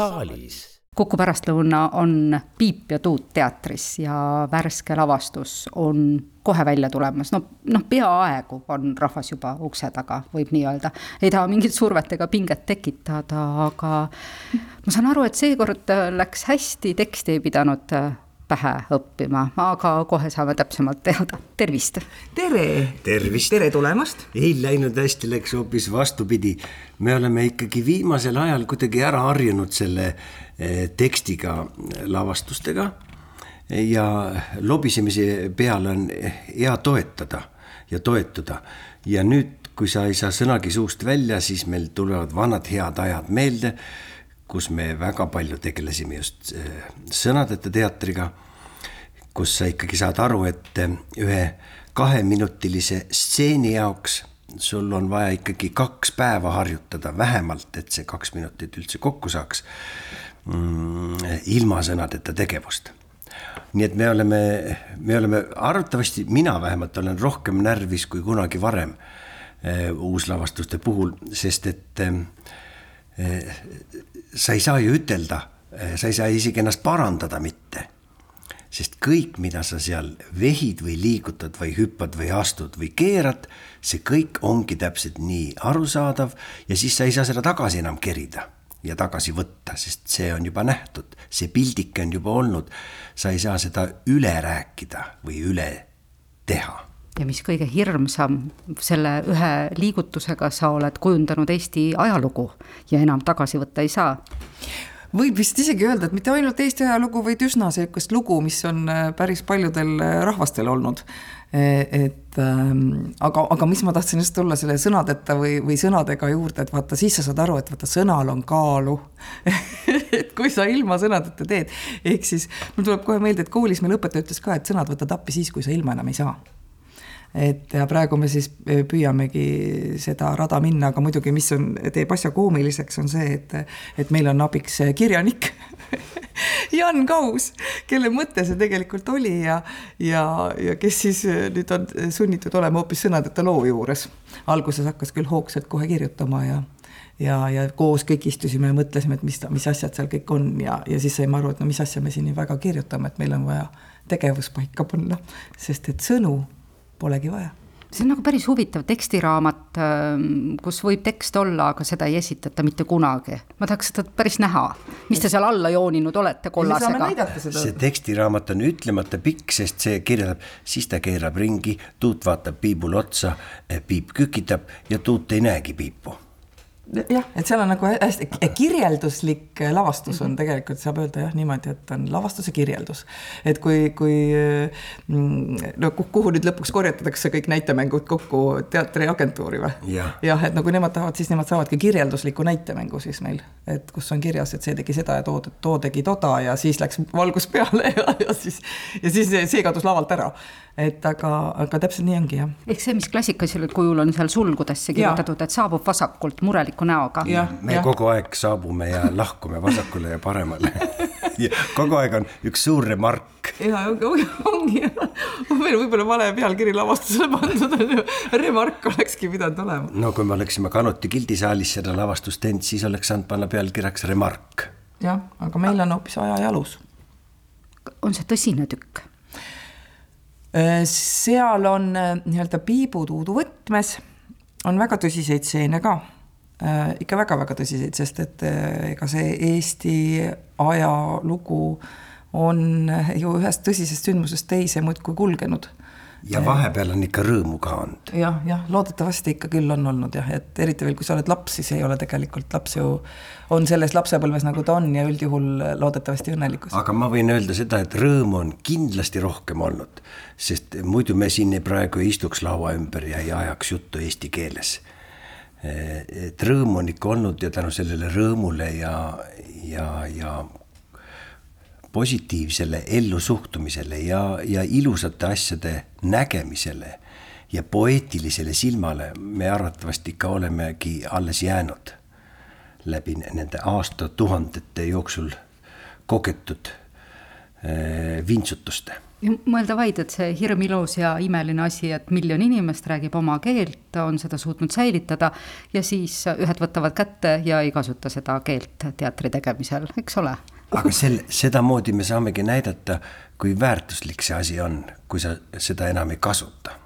saalis Kuku pärastlõuna on Piip ja Tuut teatris ja värske lavastus on kohe välja tulemas, no, noh, peaaegu on rahvas juba ukse taga, võib nii öelda. ei taha mingit survet ega pinget tekitada, aga ma saan aru, et seekord läks hästi, teksti ei pidanud pähe õppima, aga kohe saame täpsemalt teada, tervist. tere. tervist. tere tulemast. ei läinud hästi, läks hoopis vastupidi. me oleme ikkagi viimasel ajal kuidagi ära harjunud selle eh, tekstiga lavastustega ja lobisemise peale on hea toetada ja toetuda ja nüüd, kui sa ei saa sõnagi suust välja, siis meil tulevad vanad head ajad meelde kus me väga palju tegelesime just äh, sõnadeta teatriga, kus sa ikkagi saad aru, et äh, ühe kaheminutilise stseeni jaoks sul on vaja ikkagi kaks päeva harjutada vähemalt, et see kaks minutit üldse kokku saaks mm, ilma sõnadeta tegevust. nii et me oleme, me oleme arvatavasti, mina vähemalt olen rohkem närvis kui kunagi varem äh, uuslavastuste puhul, sest et äh, sa ei saa ju ütelda, sa ei saa isegi ennast parandada mitte. Sest kõik, mida sa seal vehid või liigutad või hüppad või astud või keerad, see kõik ongi täpselt nii arusaadav ja siis sa ei saa seda tagasi enam kerida ja tagasi võtta, sest see on juba nähtud, see pildike on juba olnud. sa ei saa seda üle rääkida või üle teha. Ja mis kõige hirmsam, selle ühe liigutusega sa oled kujundanud Eesti ajalugu ja enam tagasi võtta ei saa võib vist isegi öelda, et mitte ainult Eesti ajalugu, vaid üsna sihukest lugu, mis on äh, päris paljudel äh, rahvastel olnud. E, et ähm, aga, aga mis ma tahtsin just tulla selle sõnadeta või, või sõnadega juurde, et vaata, siis sa saad aru, et vaata, sõnal on kaalu et kui sa ilma sõnadeta teed, ehk siis mul tuleb kohe meelde, et koolis meil õpetaja ütles ka, et sõnad võtad appi siis, kui sa ilma enam ei saa et ja praegu me siis püüamegi seda rada minna, aga muidugi, mis on, teeb asja koomiliseks, on see, et, et meil on abiks kirjanik Jan Kaus, kelle mõte see tegelikult oli ja, ja, ja kes siis nüüd on sunnitud olema hoopis sõnadeta loo juures. alguses hakkas küll hoogsalt kohe kirjutama ja ja, ja koos kõik istusime ja mõtlesime, et mis, mis asjad seal kõik on ja, ja siis saime aru, et no mis asja me siin nii väga kirjutame, et meil on vaja tegevus paika panna, sest et sõnu polegi vaja. See on nagu päris huvitav tekstiraamat, ähm, kus võib tekst olla, aga seda ei esitata mitte kunagi. ma tahaks seda päris näha, mis te seal alla jooninud olete kollasega. see tekstiraamat on ütlemata pikk, sest see kirjeldab, siis ta keerab ringi, Tuut vaatab piibule otsa, piip kükitab ja Tuut ei näegi piipu jah, et seal on nagu hästi kirjelduslik lavastus on tegelikult, saab öelda jah niimoodi, et on lavastuse kirjeldus. et kui, kui mm, no kuhu nüüd lõpuks korjatatakse kõik näitemängud kokku teatriagentuuri või ja.? jah, et no kui nemad tahavad, siis nemad saavadki kirjeldusliku näitemängu siis meil, et kus on kirjas, et see tegi seda ja too, too tegi toda ja siis läks valgus peale ja, ja siis, ja siis see kadus lavalt ära et aga, aga täpselt nii ongi jah. ehk see, mis klassikalisel kujul on seal sulgudesse kirjutatud, et saabub vasakult mureliku näoga. me ja. kogu aeg saabume ja lahkume vasakule ja paremale kogu aeg on üks suur remark. ja ongi, ongi, meil võib-olla vale pealkiri lavastusele pandud on ju, remark olekski pidanud olema. no kui me oleksime Kanuti gildisaalis seda lavastust teinud, siis oleks saanud panna pealkirjaks remark. jah, aga meil on hoopis aja jalus. on see tõsine tükk? Äh, seal on äh, nii-öelda piibutuudu võtmes, on väga tõsiseid stseene ka, ikka väga-väga tõsiseid, sest et ega see Eesti ajalugu on ju ühest tõsisest sündmusest teise muudkui kulgenud ja vahepeal on ikka rõõmu ka olnud. jah, jah, loodetavasti ikka küll on olnud jah, et eriti veel, kui sa oled laps, siis ei ole tegelikult laps ju, on selles lapsepõlves, nagu ta on ja üldjuhul loodetavasti õnnelikkus. aga ma võin öelda seda, et rõõmu on kindlasti rohkem olnud, sest muidu me siin praegu ei istuks laua ümber ja ei ajaks juttu eesti keeles. Et rõõmu on ikka olnud ja tänu sellele rõõmule ja, ja, ja positiivsele ellusuhtumisele ja, ja ilusate asjade nägemisele ja poeetilisele silmale me arvatavasti ikka olemegi alles jäänud läbi nende aastatuhandete jooksul kogetud äh, vintsutuste mõelda vaid, et see hirmilus ja imeline asi, et miljon inimest räägib oma keelt, on seda suutnud säilitada ja siis ühed võtavad kätte ja ei kasuta seda keelt teatri tegemisel, eks ole. aga sel, sedamoodi me saamegi näidata, kui väärtuslik see asi on, kui sa seda enam ei kasuta.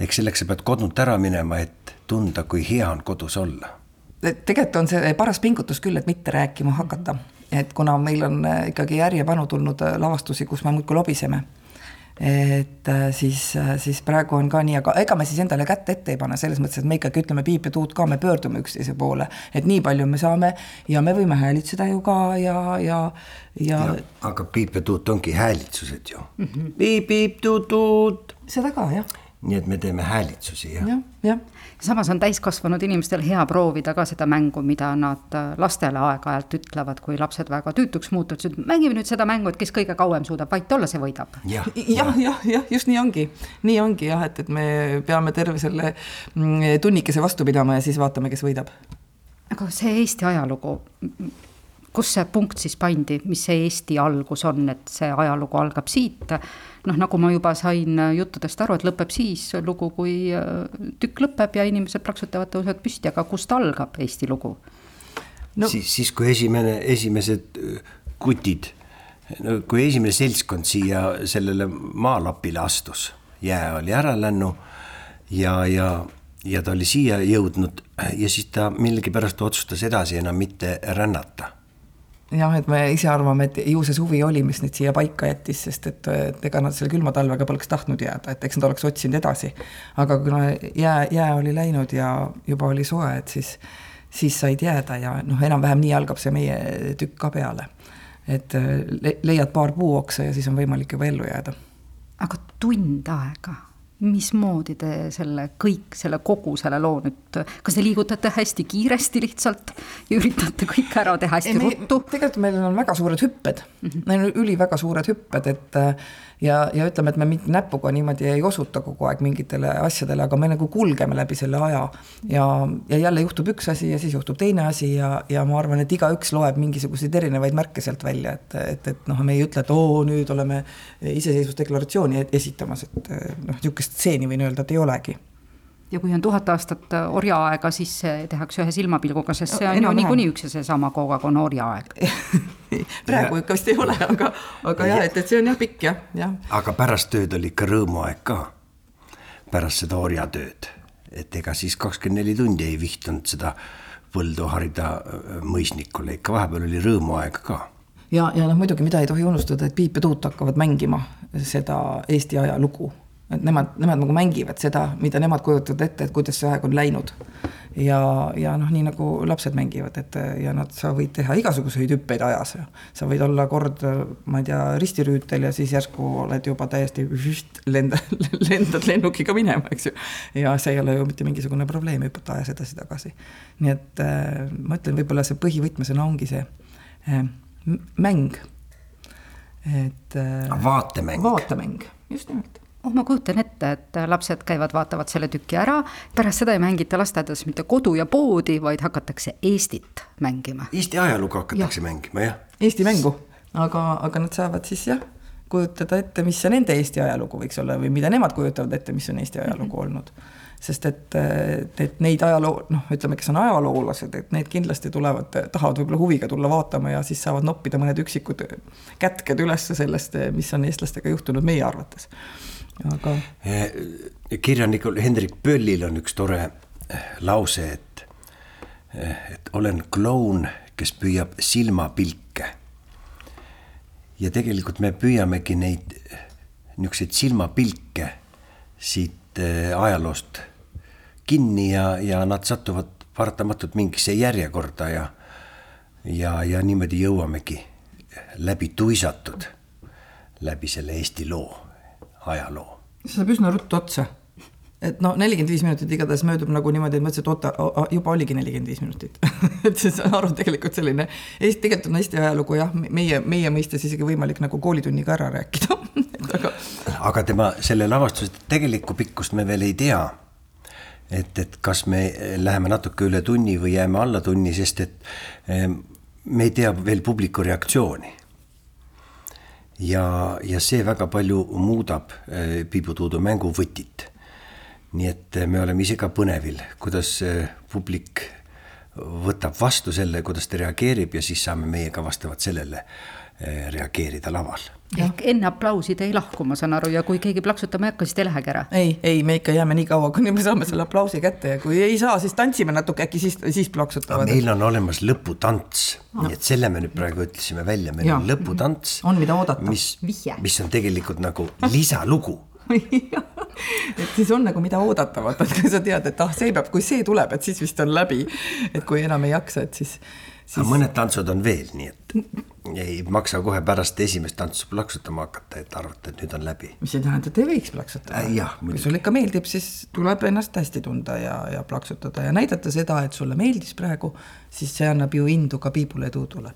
eks selleks sa pead kodunt ära minema, et tunda, kui hea on kodus olla. tegelikult on see paras pingutus küll, et mitte rääkima hakata et kuna meil on äh, ikkagi järjepanu tulnud äh, lavastusi, kus me muudkui lobiseme, et äh, siis, siis praegu on ka nii, aga ega me siis endale kätt ette ei pane, selles mõttes, et me ikkagi ütleme piip ja tuut ka, me pöördume üksteise poole, et nii palju me saame ja me võime häälitseda ju ka ja, ja, ja, ja. aga piip ja tuut ongi häälitsused ju mm -hmm.. piip-piip-tuut-tuut. seda ka jah. Nii et me teeme häälitsusi jah. jah, jah samas on täiskasvanud inimestel hea proovida ka seda mängu, mida nad äh, lastele aeg-ajalt ütlevad, kui lapsed väga tüütuks muutuvad, siis mängime nüüd seda mängu, et kes kõige kauem suudab vait olla, see võidab ja,. jah, jah, jah, just nii ongi, nii ongi jah, et, et me peame terve selle mm, tunnikese vastu pidama ja siis vaatame, kes võidab. aga see Eesti ajalugu, kus see punkt siis pandi, mis see Eesti algus on, et see ajalugu algab siit noh, nagu ma juba sain juttudest aru, et lõpeb siis lugu, kui äh, tükk lõpeb ja inimesed plaksutavad, tõusevad püsti, aga kust algab Eesti lugu no.? siis, siis kui esimene, esimesed äh, kutid, no kui esimene seltskond siia sellele maalapile astus, jää oli ära läinud ja, ja, ja ta oli siia jõudnud ja siis ta millegipärast otsustas edasi enam mitte rännata jah, et me ise arvame, et ju see suvi oli, mis neid siia paika jättis, sest et, et ega nad selle külma talvega poleks tahtnud jääda, et eks nad oleks otsinud edasi. aga kuna jää, jää oli läinud ja juba oli soe, et siis, siis said jääda ja noh, enam-vähem nii algab see meie tükk ka peale. et le leiad paar puuoksa ja siis on võimalik juba ellu jääda. aga tund aega mismoodi te selle kõik, selle kogu selle loo nüüd, kas te liigutate hästi kiiresti lihtsalt ja üritate kõike ära teha hästi ei, ruttu? tegelikult meil on väga suured hüpped mm, -hmm. meil on üliväga suured hüpped, et ja, ja ütleme, et me mitte näpuga niimoodi ei osuta kogu aeg mingitele asjadele, aga me nagu kulgeme läbi selle aja. ja, ja jälle juhtub üks asi ja siis juhtub teine asi ja, ja ma arvan, et igaüks loeb mingisuguseid erinevaid märke sealt välja, et, et, et noh, me ei ütle, et oo, nüüd oleme iseseisvusdeklaratsiooni esitamas, et noh, niisugust stseeni võin öelda, et ei olegi. Ja kui on tuhat aastat orjaaega, siis tehakse ühe silmapilguga, sest see on no, ju niikuinii üks ja seesama kogu aeg on orjaaeg. Praegu ikka vist ei ole, aga, aga jah, et, et see on jah pikk jah, jah. aga pärast tööd oli ikka rõõmuaeg ka, pärast seda orjatööd, et ega siis kakskümmend neli tundi ei vihtunud seda põldu harida äh, mõisnikule, ikka vahepeal oli rõõmuaeg ka. Ja, ja noh, muidugi, mida ei tohi unustada, et Piip ja Tuut hakkavad mängima seda Eesti ajalugu et nemad, nemad nagu mängivad seda, mida nemad kujutavad ette, et kuidas see aeg on läinud. ja, ja noh, nii nagu lapsed mängivad, et ja nad, sa võid teha igasuguseid hüppeid ajas. sa võid olla kord, ma ei tea, ristirüütel ja siis järsku oled juba täiesti lenda, lendad lennukiga minema, eks ju. ja see ei ole ju mitte mingisugune probleem hüpata ajas edasi-tagasi. nii et äh, ma ütlen, võib-olla see põhivõtmesõna ongi see äh, mäng. et äh,. vaatemäng. vaatemäng, just nimelt oh, ma kujutan ette, et lapsed käivad, vaatavad selle tüki ära, pärast seda ei mängita lasteaias mitte kodu ja poodi, vaid hakatakse Eestit mängima. Eesti ajalugu hakatakse ja. mängima, jah. Eesti mängu, aga, aga nad saavad siis jah, kujutada ette, mis see nende Eesti ajalugu võiks olla või mida nemad kujutavad ette, mis on Eesti ajalugu mm -hmm. olnud sest et, et neid ajaloo, noh, ütleme, kes on ajaloolased, et need kindlasti tulevad, tahavad võib-olla huviga tulla vaatama ja siis saavad noppida mõned üksikud kätked üles sellest, mis on eestlastega juhtunud meie arvates aga. Eh, kirjanikul Hendrik Pöllil on üks tore eh, lause, et, eh, et olen kloun, kes püüab silmapilke. ja tegelikult me püüamegi neid niisuguseid silmapilke siit ajaloost kinni ja, ja nad satuvad paratamatult mingisse järjekorda ja, ja, ja niimoodi jõuamegi läbi tuisatud läbi selle Eesti loo ajaloo. see saab üsna ruttu otsa. et no nelikümmend viis minutit igatahes möödub nagu niimoodi, et mõtlesin, et oota, juba oligi nelikümmend viis minutit et see saan aru, tegelikult selline, Eesti, tegelikult on Eesti ajalugu jah, meie, meie mõistes isegi võimalik nagu koolitunniga ära rääkida aga. aga tema selle lavastuse tegelikku pikkust me veel ei tea et, et kas me läheme natuke üle tunni või jääme alla tunni, sest et me ei tea veel publiku reaktsiooni ja, ja see väga palju muudab eh, Piibutuudu mänguvõtit. nii et eh, me oleme ise ka põnevil, kuidas eh, publik võtab vastu selle, kuidas ta reageerib ja siis saame meie ka vastavalt sellele reageerida laval ehk enne aplausi te ei lahku, ma saan aru, ja kui keegi plaksutama ei hakka, siis te ei lähegi ära? ei, ei, me ikka jääme nii kaua, kuni me saame selle aplausi kätte ja kui ei saa, siis tantsime natuke, äkki siis, siis plaksutavad. meil on olemas lõputants ah., nii et selle me nüüd praegu ütlesime välja, meil ja. on lõputants. on, mida oodata. mis, mis on tegelikult nagu lisalugu et siis on nagu mida oodata, vaata, et kui sa tead, et ah, see peab, kui see tuleb, et siis vist on läbi. et kui enam ei jaksa, et siis, siis.... aga mõned tantsud on veel, nii et ei maksa kohe pärast esimest tantsu plaksutama hakata, et arvata, et nüüd on läbi. mis ei tähenda, et ei võiks plaksutada äh,. kui sulle ikka meeldib, siis tuleb ennast hästi tunda ja, ja plaksutada ja näidata seda, et sulle meeldis praegu, siis see annab ju indu ka piibule ja tuudule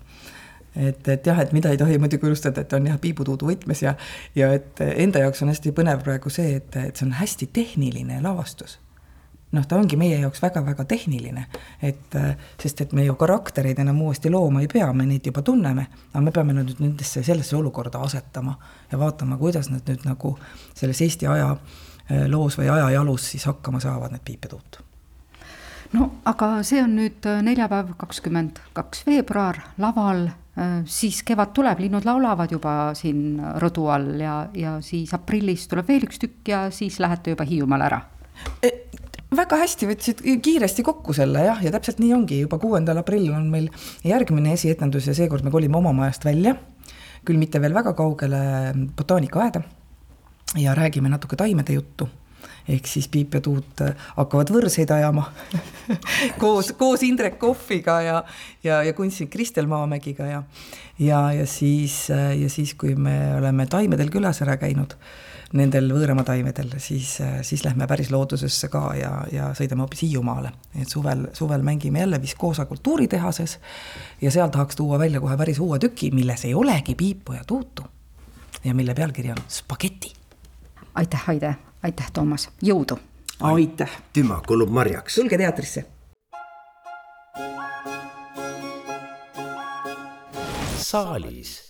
et, et jah, et mida ei tohi muidugi unustada, et on jah, piibutuudu võtmes ja, ja et enda jaoks on hästi põnev praegu see, et, et see on hästi tehniline lavastus noh, ta ongi meie jaoks väga-väga tehniline, et sest et me ju karaktereid enam uuesti looma ei pea, me neid juba tunneme, aga me peame nüüd nendesse, sellesse olukorda asetama ja vaatama, kuidas nad nüüd nagu selles Eesti aja eh, loos või ajajalus siis hakkama saavad, need piipetuut no aga see on nüüd eh, neljapäev, kakskümmend kaks veebruar laval, siis kevad tuleb, linnud laulavad juba siin rõdu all ja, ja siis aprillis tuleb veel üks tükk ja siis lähete juba Hiiumaale ära. E väga hästi võtsid kiiresti kokku selle jah, ja täpselt nii ongi, juba kuuendal aprillil on meil järgmine esietendus ja seekord me kolime oma majast välja, küll mitte veel väga kaugele botaanikaaeda ja räägime natuke taimede juttu. Ehk siis Piip ja Tuut hakkavad võrseid ajama koos, koos Indrek Kohviga ja, ja, ja kunstnik Kristel Maamägiga ja, ja, ja siis, ja siis, kui me oleme taimedel külas ära käinud nendel võõrama taimedel, siis, siis lähme päris loodusesse ka ja, ja sõidame hoopis Hiiumaale. et suvel, suvel mängime jälle Viskoosa kultuuritehases ja seal tahaks tuua välja kohe päris uue tüki, milles ei olegi piipu ja tuutu. ja mille pealkiri on Spageti. aitäh, Haide, aitäh, Toomas, jõudu! aitäh! Tüma kulub marjaks. tulge teatrisse. saalis